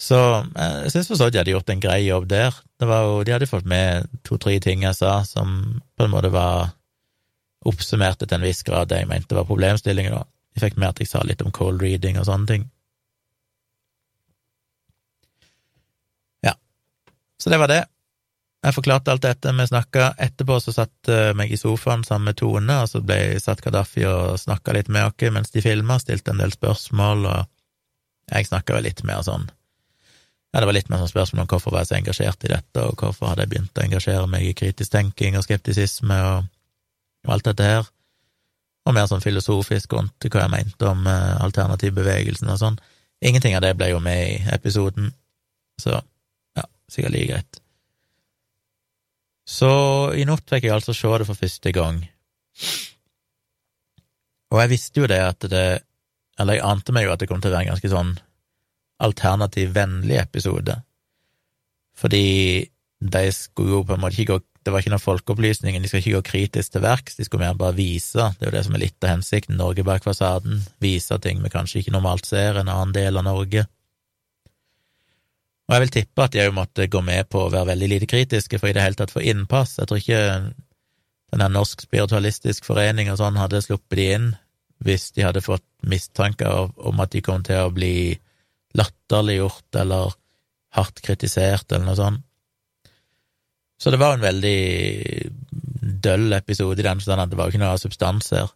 Så eh, jeg synes for så vidt de hadde gjort en grei jobb der. Det var jo, De hadde fått med to-tre ting jeg sa, som på en måte var oppsummerte til en viss grad det jeg mente var problemstillingen. da. De fikk med at jeg sa litt om cold reading og sånne ting. Ja, så det var det. Jeg forklarte alt dette, vi snakka etterpå, så satt uh, meg i sofaen sammen med Tone, og så ble satt Gaddafi og snakka litt med oss mens de filma, stilte en del spørsmål, og jeg snakka vel litt mer sånn ja, det var litt mer sånn spørsmål om hvorfor var jeg så engasjert i dette, og hvorfor hadde jeg begynt å engasjere meg i kritisk tenking og skeptisisme og, og alt dette her, og mer sånn filosofisk rundt hva jeg mente om eh, alternativbevegelsen og sånn. Ingenting av det ble jo med i episoden, så ja, sikkert like greit. Så i natt fikk jeg altså se det for første gang, og jeg visste jo det at det Eller jeg ante meg jo at det kom til å være en ganske sånn alternativvennlig episode, fordi de skulle jo på en måte ikke gå det var ikke noe folkeopplysning, de skal ikke gå kritisk til verks, de skulle mer bare vise, det er jo det som er litt av hensikten, Norge bak fasaden, vise ting vi kanskje ikke normalt ser, en annen del av Norge. Og jeg vil tippe at de òg måtte gå med på å være veldig lite kritiske for i det hele tatt få innpass, jeg tror ikke den der Norsk spiritualistisk forening og sånn hadde sluppet de inn hvis de hadde fått mistanker om at de kom til å bli latterliggjort eller hardt kritisert eller noe sånt. Så det var en veldig døll episode i den forstand at det var jo ikke noe substans her.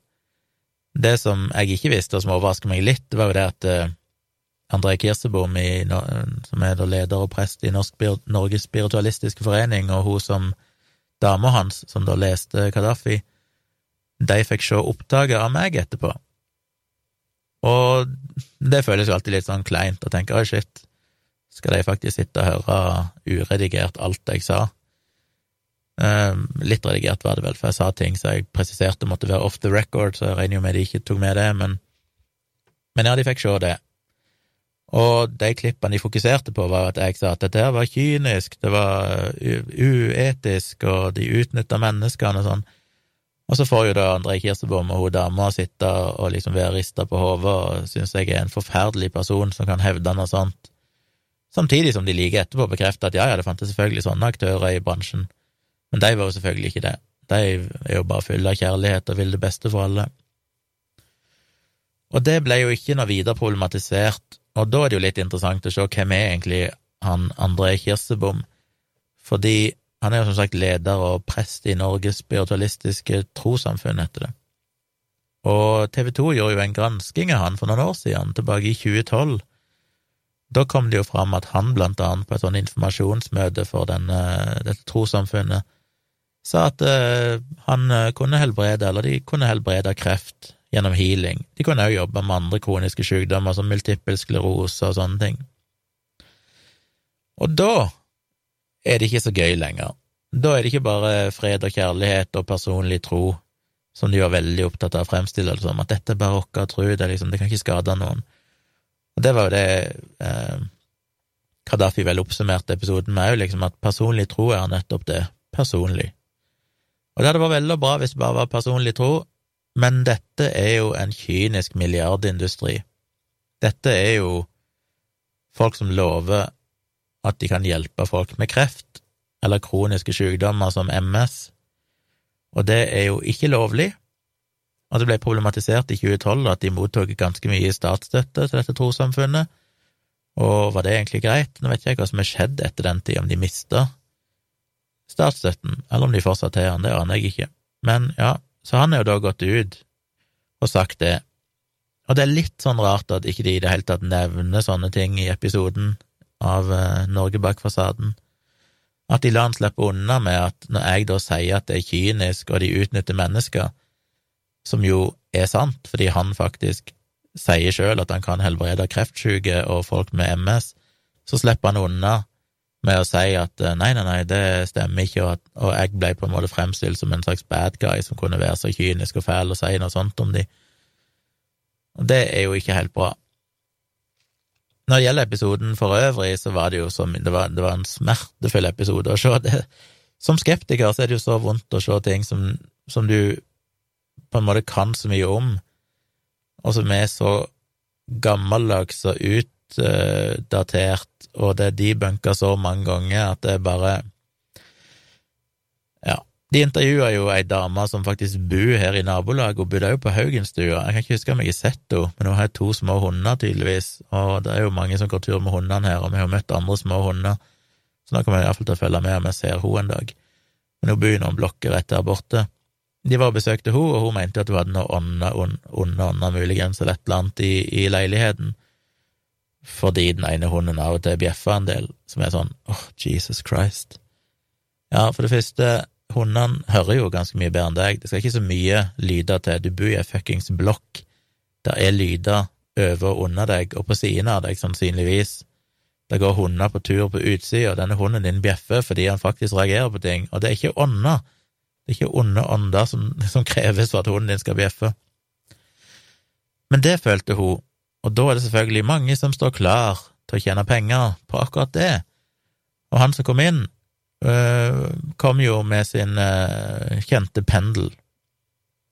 Det som jeg ikke visste, og som overrasker meg litt, var jo det at uh, André Kirsebom, som er leder og prest i Norsk, Norges spiritualistiske forening, og hun som dama hans, som da leste Kadafi, de fikk se opptaket av meg etterpå. Og det føles jo alltid litt sånn kleint å tenke oi, shit, skal de faktisk sitte og høre uredigert alt jeg sa? Um, litt redigert var det vel, for jeg sa ting så jeg presiserte måtte være off the record, så jeg regner jo med de ikke tok med det, men, men ja, de fikk se det. Og de klippene de fokuserte på, var at jeg sa at dette her var kynisk, det var uetisk, og de utnytta menneskene og sånn. Og så får jo da André Kirsebom og hun dama sitte og liksom være rista på hodet og synes jeg er en forferdelig person som kan hevde noe sånt, samtidig som de like etterpå bekrefter at ja, ja, det fantes selvfølgelig sånne aktører i bransjen, men de var jo selvfølgelig ikke det. De er jo bare fulle av kjærlighet og vil det beste for alle. Og det ble jo ikke noe videre problematisert, og da er det jo litt interessant å se hvem er egentlig han André Kirsebom, fordi han er jo som sagt leder og prest i Norges spiritualistiske trossamfunn, heter det. Og TV 2 gjorde jo en gransking av han for noen år siden, tilbake i 2012. Da kom det jo fram at han blant annet på et sånt informasjonsmøte for denne, dette trossamfunnet sa at uh, han eh, kunne helbrede, eller de kunne helbrede kreft gjennom healing. De kunne også jobbe med andre kroniske sykdommer som multippel sklerose og sånne ting. Og da er det ikke så gøy lenger. Da er det ikke bare fred og kjærlighet og personlig tro, som de var veldig opptatt av å fremstille det som, at dette er bare vår tro, det, liksom, det kan ikke skade noen. Og det var jo det eh, Kadafi vel oppsummerte episoden med òg, liksom, at personlig tro er nettopp det, personlig. Og det hadde vært veldig bra hvis det bare var personlig tro, men dette er jo en kynisk milliardindustri. Dette er jo folk som lover at de kan hjelpe folk med kreft eller kroniske sykdommer som MS, og det er jo ikke lovlig. Og det ble problematisert i 2012 at de mottok ganske mye statsstøtte til dette trossamfunnet, og var det egentlig greit? Nå vet ikke jeg hva som har skjedd etter den tid, om de mista statsstøtten, eller om de fortsatt har den, det aner jeg ikke. Men ja, så han er jo da gått ut og sagt det. Og det er litt sånn rart at ikke de i det hele tatt nevner sånne ting i episoden, av eh, Norge bak fasaden. At de lar han slippe unna med at når jeg da sier at det er kynisk og de utnytter mennesker, som jo er sant, fordi han faktisk sier sjøl at han kan helbrede kreftsyke og folk med MS, så slipper han unna med å si at eh, nei, nei, nei, det stemmer ikke, og, at, og jeg ble på en måte fremstilt som en slags bad guy som kunne være så kynisk og fæl og si noe sånt om de. Og det er jo ikke helt bra. Når det gjelder episoden for øvrig, så var det jo som Det var, det var en smertefull episode å se. Det. Som skeptiker så er det jo så vondt å se ting som, som du på en måte kan så mye om, og som er så gammeldags og utdatert, og det er debunka så mange ganger at det er bare de intervjua jo ei dame som faktisk bor her i nabolaget, hun bodde òg på Haugenstua. Jeg kan ikke huske om jeg har sett henne, men hun har to små hunder, tydeligvis, og det er jo mange som går tur med hundene her, og vi har møtt andre små hunder, så nå kommer jeg iallfall til å følge med om jeg ser henne en dag. Men hun bor i noen blokker rett der borte. De var og besøkte henne, og hun mente at hun hadde noe onde ånder, muligens, eller et eller annet i, i leiligheten, fordi den ene hunden av og til bjeffa en del, som er sånn åh, oh, Jesus Christ. Ja, for det første hundene hører jo ganske mye bedre enn deg. Det skal ikke så mye lyder til. Du bor i ei fuckings blokk. Der er lyder over og under deg, og på siden av deg, sannsynligvis. Det går hunder på tur på utsida, og denne hunden din bjeffer fordi han faktisk reagerer på ting, og det er ikke ånder. Det er ikke onde ånder som, som kreves for at hunden din skal bjeffe. Men det følte hun, og da er det selvfølgelig mange som står klar til å tjene penger på akkurat det. Og han som kom inn, kom jo med sin uh, kjente pendel,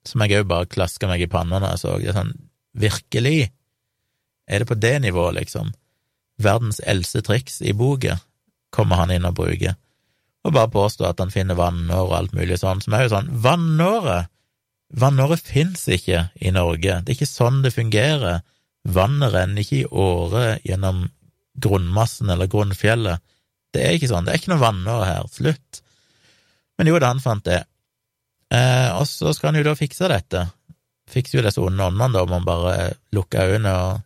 som jeg òg bare klaska meg i panna når jeg så. Det sånn, virkelig? Er det på det nivået, liksom? Verdens eldste triks i boka kommer han inn og bruker, og bare påstår at han finner vannår og alt mulig sånn, som er jo sånn Vannåret! Vannåret fins ikke i Norge, det er ikke sånn det fungerer. Vannet renner ikke i åre gjennom grunnmassen eller grunnfjellet. Det er ikke sånn, det er ikke noe vannår her, slutt. Men jo da, han fant det. Eh, og så skal han jo da fikse dette. Fikse jo disse onde åndene, da, om han bare lukker øynene og,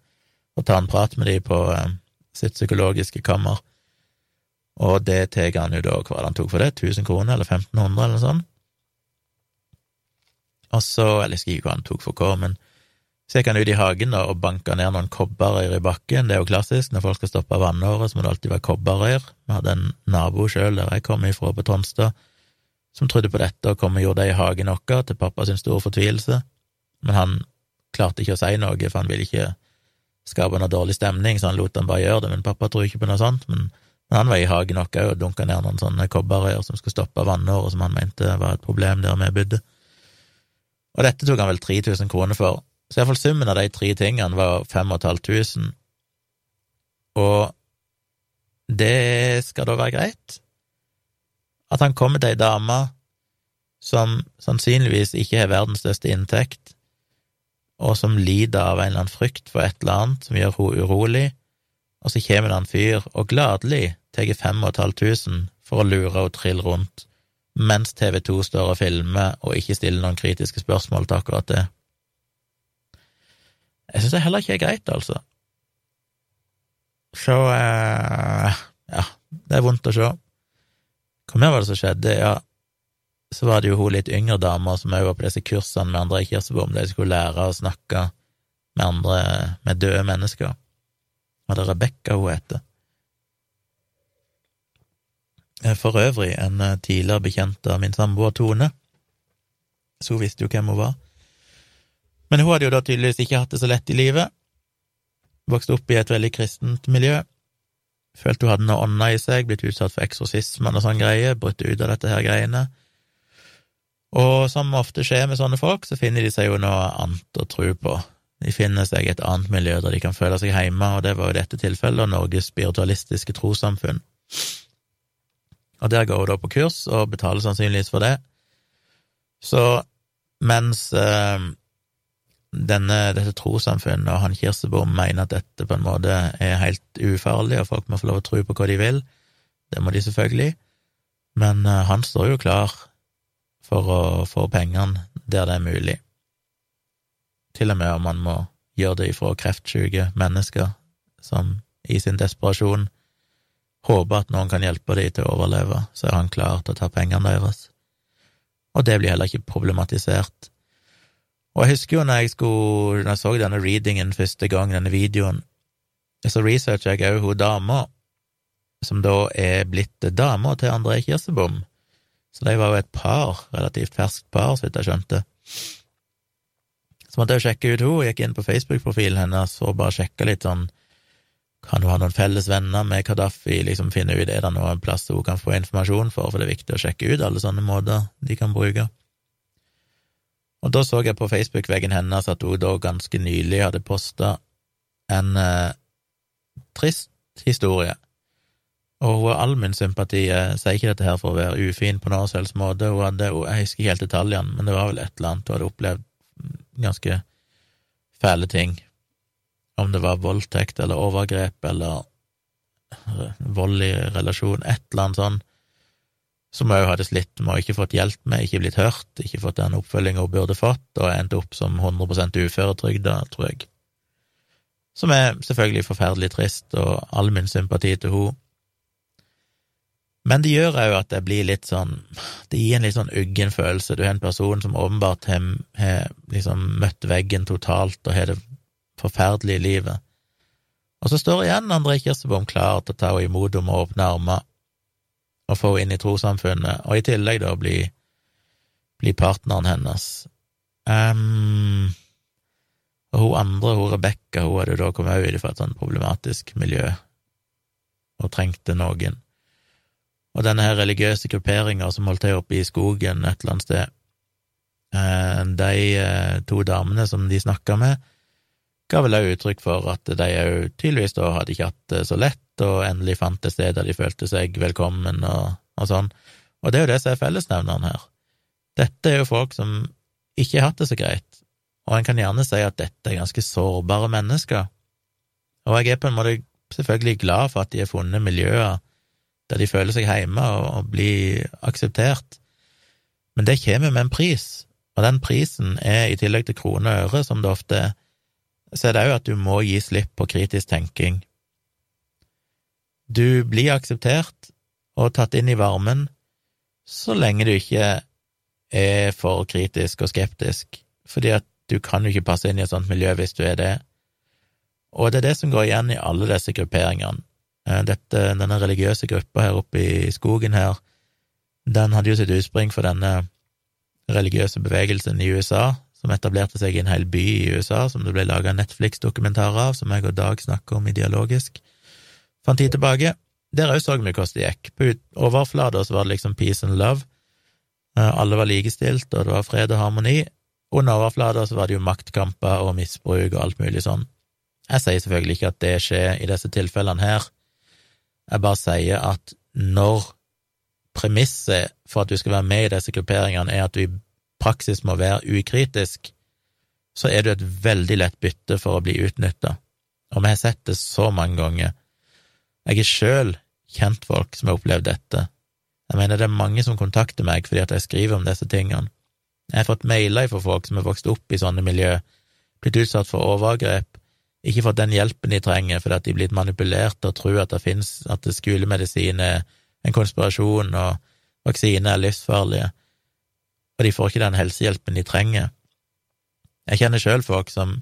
og tar en prat med dem på eh, sitt psykologiske kammer. Og det tar han jo da, hva var det han tok for det, 1000 kroner eller 1500 eller noe sånt? Og så, eller jeg husker ikke hva han tok for hva, men så gikk han ut i hagen da, og banka ned noen kobberrør i bakken. Det er jo klassisk, når folk skal stoppe vannåret, så må det alltid være kobberrør. Vi hadde en nabo sjøl der jeg kom ifra på Tonstad, som trodde på dette og kom og gjorde det i hagen vår, til pappa sin store fortvilelse. Men han klarte ikke å si noe, for han ville ikke skape noe dårlig stemning, så han lot han bare gjøre det. Men pappa tror ikke på noe sånt. Men, men han var i hagen vår og dunka ned noen sånne kobberrør som skulle stoppe vannåret, som han mente var et problem der vi bodde. Og dette tok han vel 3000 kroner for. Så iallfall summen av de tre tingene var 5500, og det skal da være greit? At han kommer til ei dame som sannsynligvis ikke har verdens største inntekt, og som lider av en eller annen frykt for et eller annet som gjør henne urolig, og så kommer det en fyr og gladelig tar 5500 for å lure henne trill rundt, mens TV2 står og filmer og ikke stiller noen kritiske spørsmål til akkurat det. Jeg syns det heller ikke er greit, altså. Så eh, ja, det er vondt å se. Hva mer var det som skjedde? Ja, så var det jo hun litt yngre dama som òg var på disse kursene med André Kirsebom, der de skulle lære å snakke med andre, med døde mennesker. Var det Rebekka hun heter? Eh, for øvrig en eh, tidligere bekjent av min samboer Tone, så hun visste jo hvem hun var. Men hun hadde jo da tydeligvis ikke hatt det så lett i livet. Vokste opp i et veldig kristent miljø. Følte hun hadde noe ånda i seg, blitt utsatt for eksorsismen og sånn greie, brutt ut av dette her greiene. Og som ofte skjer med sånne folk, så finner de seg jo noe annet å tro på. De finner seg et annet miljø der de kan føle seg hjemme, og det var jo dette tilfellet Norges spiritualistiske trossamfunn. Og der går hun da på kurs, og betaler sannsynligvis for det. Så mens eh, denne, dette trossamfunnet og han Kirsebom mener at dette på en måte er helt ufarlig, og folk må få lov å tro på hva de vil. Det må de selvfølgelig, men uh, han står jo klar for å få pengene der det er mulig. Til og med om han må gjøre det ifra kreftsyke mennesker som i sin desperasjon håper at noen kan hjelpe dem til å overleve, så er han klar til å ta pengene deres. Og det blir heller ikke problematisert og jeg husker jo når jeg skulle, når jeg så denne readingen første gang, denne videoen, så researcha jeg òg hun dama, som da er blitt dama til André Kirsebom. Så de var jo et par, relativt ferskt par, så vidt jeg skjønte. Så måtte jeg sjekke ut henne, gikk inn på Facebook-profilen hennes og bare sjekke litt sånn Kan hun ha noen felles venner med Kadafi, liksom finne ut er det noen plass hun kan få informasjon for, for det er viktig å sjekke ut alle sånne måter de kan bruke. Og da så jeg på Facebook-veggen hennes at hun da ganske nylig hadde posta en eh, trist historie. Og hun har all min sympati, jeg sier ikke dette her for å være ufin på noen selvs måte, hun hadde, jeg husker ikke helt detaljene, men det var vel et eller annet. Hun hadde opplevd ganske fæle ting, om det var voldtekt eller overgrep eller vold i relasjon, et eller annet sånt, som òg hadde slitt med å ikke fått hjelp med, ikke blitt hørt, ikke fått den oppfølginga hun burde fått, og endte opp som 100 uføretrygda, tror jeg. Som er selvfølgelig forferdelig trist, og all min sympati til henne. Men det gjør òg at det blir litt sånn Det gir en litt sånn uggen følelse. Du har en person som åpenbart har, liksom møtt veggen totalt og har det forferdelige livet. Og så står igjen André Kirsebom klar til å ta henne imot henne med åpne armer å få henne inn i trossamfunnet, og i tillegg da bli, bli partneren hennes. Um, og hun andre, hun Rebekka, hun hadde jo da kommet ut fra et sånn problematisk miljø og trengte noen. Og denne her religiøse grupperinga som holdt til oppe i skogen et eller annet sted, eh, de eh, to damene som de snakka med, ga vel òg uttrykk for at de òg tydeligvis da hadde ikke hatt det så lett, og endelig fant et sted der de følte seg velkommen og, og sånn. Og det er jo det som er fellesnevneren her. Dette er jo folk som ikke har hatt det så greit, og en kan gjerne si at dette er ganske sårbare mennesker. Og jeg er på en måte selvfølgelig glad for at de har funnet miljøer der de føler seg hjemme og, og blir akseptert, men det kommer med en pris, og den prisen er i tillegg til krone og øre, som det ofte er, så er det òg at du må gi slipp på kritisk tenking. Du blir akseptert og tatt inn i varmen så lenge du ikke er for kritisk og skeptisk, fordi at du kan jo ikke passe inn i et sånt miljø hvis du er det. Og det er det som går igjen i alle disse grupperingene. Eh, dette, denne religiøse gruppa her oppe i skogen her, den hadde jo sitt utspring for denne religiøse bevegelsen i USA, som etablerte seg i en hel by i USA, som det ble laga Netflix-dokumentarer av, som jeg og Dag snakker om ideologisk for en tid tilbake. Der òg så vi hvordan det gikk. På overflata så var det liksom peace and love, eh, alle var likestilt, og det var fred og harmoni. Under overflata så var det jo maktkamper og misbruk og alt mulig sånn. Jeg sier selvfølgelig ikke at det skjer i disse tilfellene her, jeg bare sier at når premisset for at du skal være med i disse grupperingene, er at du i praksis må være ukritisk, så er du et veldig lett bytte for å bli utnytta, og vi har sett det så mange ganger. Jeg har sjøl kjent folk som har opplevd dette. Jeg mener det er mange som kontakter meg fordi at jeg skriver om disse tingene. Jeg har fått mailer fra folk som har vokst opp i sånne miljø, blitt utsatt for overgrep, ikke fått den hjelpen de trenger fordi at de er blitt manipulert og tror at det finnes at skolemedisin er en konspirasjon og vaksiner er livsfarlige, og de får ikke den helsehjelpen de trenger. Jeg kjenner sjøl folk som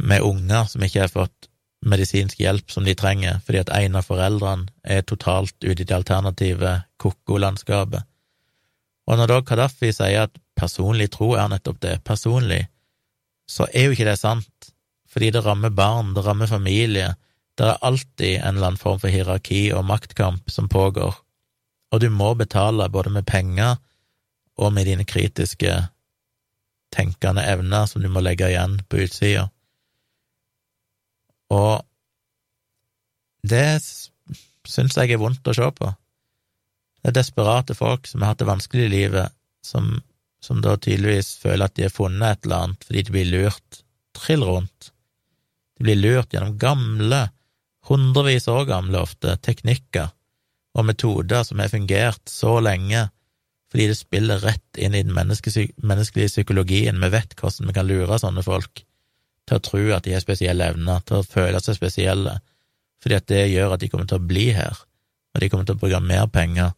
med unger som ikke har fått medisinsk hjelp som de trenger, fordi at en av foreldrene er totalt ute i det alternative koko-landskapet. Og når da Kadafi sier at personlig tro er nettopp det, personlig, så er jo ikke det sant, fordi det rammer barn, det rammer familie, det er alltid en eller annen form for hierarki og maktkamp som pågår, og du må betale både med penger og med dine kritiske, tenkende evner som du må legge igjen på utsida. Og det syns jeg er vondt å se på. Det er desperate folk som har hatt det vanskelig i livet, som, som da tydeligvis føler at de har funnet et eller annet fordi de blir lurt trill rundt. De blir lurt gjennom gamle, hundrevis år gamle ofte, teknikker og metoder som har fungert så lenge fordi det spiller rett inn i den menneskelige psykologien. Vi vet hvordan vi kan lure sånne folk til å tro at de har spesielle evner, til å føle seg spesielle, fordi at det gjør at de kommer til å bli her, og de kommer til å bruke mer penger,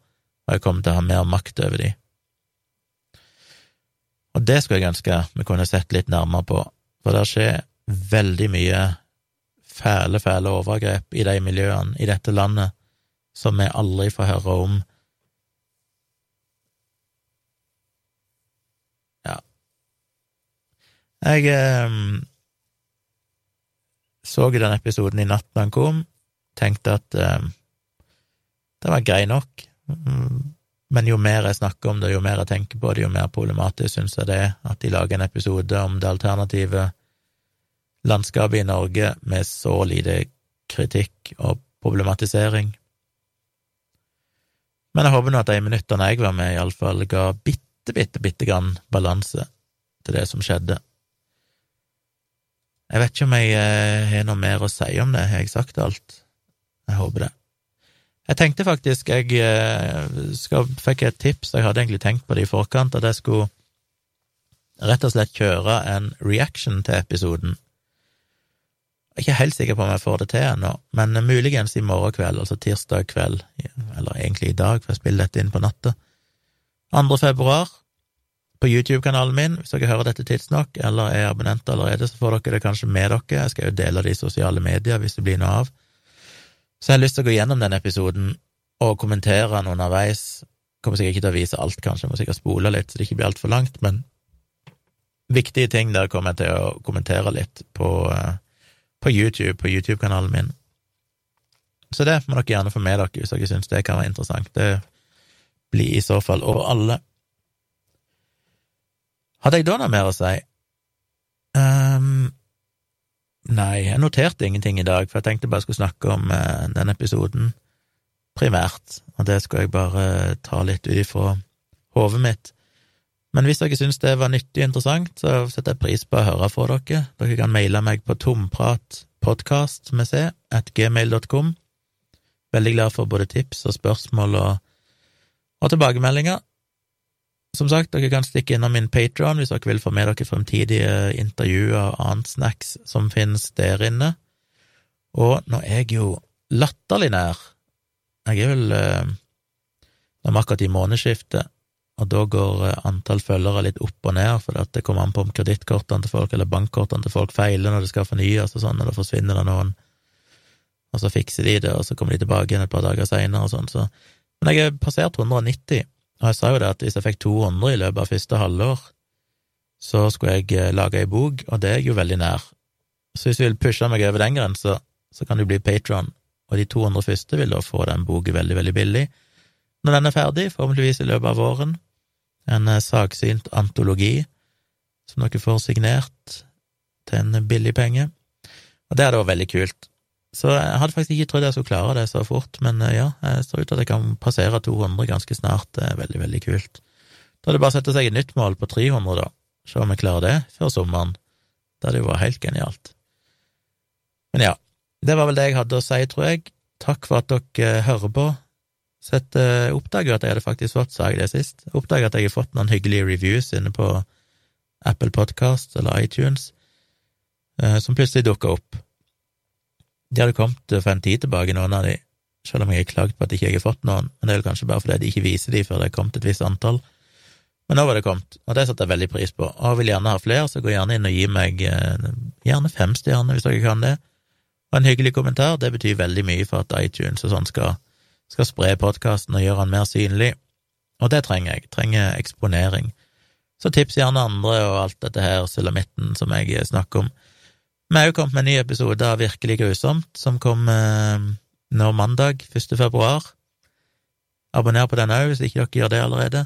og jeg kommer til å ha mer makt over dem. Og det skulle jeg ønske vi kunne sett litt nærmere på, for det skjer veldig mye fæle, fæle overgrep i de miljøene i dette landet som vi aldri får høre om. Ja. Jeg eh, så den episoden i natt da han kom, tenkte at eh, det var grei nok, men jo mer jeg snakker om det, jo mer jeg tenker på det, jo mer problematisk syns jeg det er at de lager en episode om det alternative landskapet i Norge med så lite kritikk og problematisering. Men jeg håper nå at de minuttene jeg var med, iallfall ga bitte, bitte, bitte grann balanse til det som skjedde. Jeg vet ikke om jeg eh, har noe mer å si om det, har jeg sagt alt? Jeg håper det. Jeg tenkte faktisk jeg eh, skal, fikk et tips, jeg hadde egentlig tenkt på det i forkant, at jeg skulle rett og slett kjøre en reaction til episoden jeg er ikke helt sikker på om jeg får det til ennå, men muligens i morgen kveld, altså tirsdag kveld, eller egentlig i dag, for jeg spiller dette inn på natta. 2. februar, på YouTube-kanalen min, hvis dere hører dette tidsnok, eller er abonnenter allerede, så får dere det kanskje med dere. Jeg skal jo dele det i sosiale medier hvis det blir noe av. Så jeg har lyst til å gå gjennom den episoden og kommentere den underveis. Kommer sikkert ikke til å vise alt, kanskje, jeg må sikkert spole litt så det ikke blir altfor langt, men viktige ting der kommer jeg til å kommentere litt på uh, på YouTube, på YouTube-kanalen min. Så det må dere gjerne få med dere hvis dere syns det kan være interessant. Det blir i så fall over alle. Hadde jeg da noe mer å si? Um, nei, jeg noterte ingenting i dag, for jeg tenkte bare jeg skulle snakke om uh, den episoden primært, og det skal jeg bare ta litt ut ifra hodet mitt. Men hvis dere syns det var nyttig og interessant, så setter jeg pris på å høre fra dere. Dere kan maile meg på podcast med C, at gmail.com. Veldig glad for både tips og spørsmål og, og tilbakemeldinger. Som sagt, dere kan stikke innom min Patron hvis dere vil få med dere fremtidige intervjuer og annet snacks som finnes der inne. Og nå er jeg jo latterlig nær. Jeg er vel eh, Nå er vi akkurat i månedsskiftet, og da går eh, antall følgere litt opp og ned, for det kommer an på om kredittkortene til folk eller bankkortene til folk feiler når det skal fornyes og sånn, da forsvinner det noen, og så fikser de det, og så kommer de tilbake igjen et par dager seinere og sånn, så Men jeg er passert 190, og jeg sa jo det at hvis jeg fikk 200 i løpet av første halvår, så skulle jeg eh, lage ei bok, og det er jeg jo veldig nær. Så hvis du vil pushe meg over den grensa, så kan du bli patron, og de 200 første vil da få den boka veldig, veldig billig når den er ferdig, forhåpentligvis i løpet av våren en eh, saksynt antologi som dere får signert til en billig penge, og det er da veldig kult. Så jeg hadde faktisk ikke trodd jeg skulle klare det så fort, men eh, ja, jeg ser ut at jeg kan passere 200 ganske snart, det er veldig, veldig kult. Da er det bare å sette seg et nytt mål på 300, da, se om jeg klarer det før sommeren. Det hadde jo vært helt genialt. Men ja, det var vel det jeg hadde å si, tror jeg. Takk for at dere hører på. Jeg eh, at jeg hadde faktisk fått, sa det sist, jeg oppdaga at jeg har fått noen hyggelige reviews inne på Apple Podcast eller iTunes, eh, som plutselig dukka opp. De hadde kommet for en tid tilbake, noen av de, selv om jeg har klagd på at ikke jeg har fått noen, men det er vel kanskje bare fordi de ikke viser de før det er kommet et visst antall. Men nå var det kommet, og det setter jeg veldig pris på. Og vil gjerne ha flere, så gå gjerne inn og gi meg eh, gjerne fem stjerner, hvis dere kan det. Og en hyggelig kommentar, det betyr veldig mye for at iTunes og sånn skal skal spre podkasten og gjøre den mer synlig, og det trenger jeg, jeg trenger eksponering. Så tips gjerne andre og alt dette her sulamitten som jeg snakker om. Vi har jo kommet med en ny episode av Virkelig grusomt, som kom eh, nå mandag, 1. februar. Abonner på den òg, hvis ikke dere gjør det allerede.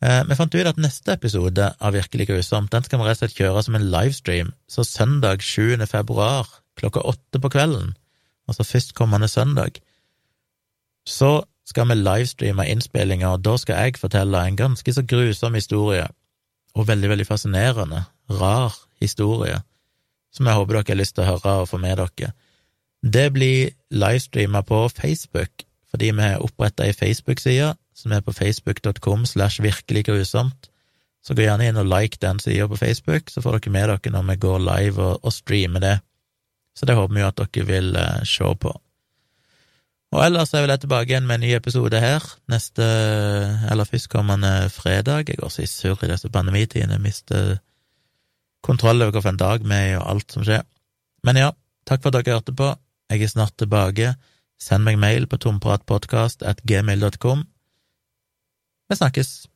Eh, vi fant ut at neste episode av Virkelig grusomt, den skal vi rett og slett kjøre som en livestream, så søndag 7. februar klokka åtte på kvelden, altså førstkommende søndag, så skal vi livestreame innspillinga, og da skal jeg fortelle en ganske så grusom historie, og veldig, veldig fascinerende, rar historie, som jeg håper dere har lyst til å høre og få med dere. Det blir livestreama på Facebook, fordi vi har oppretta ei Facebook-side, som er på facebook.com slash virkelig grusomt. Så gå gjerne inn og like den sida på Facebook, så får dere med dere når vi går live og, og streamer det. Så det håper vi jo at dere vil eh, se på. Og ellers er vel jeg tilbake igjen med en ny episode her neste, eller førstkommende fredag. Jeg går så i surr i disse pandemitidene, mister kontroll over hvilken dag vi er og alt som skjer. Men ja, takk for at dere hørte på. Jeg er snart tilbake. Send meg mail på tompratpodkast at gmail.com. Vi snakkes.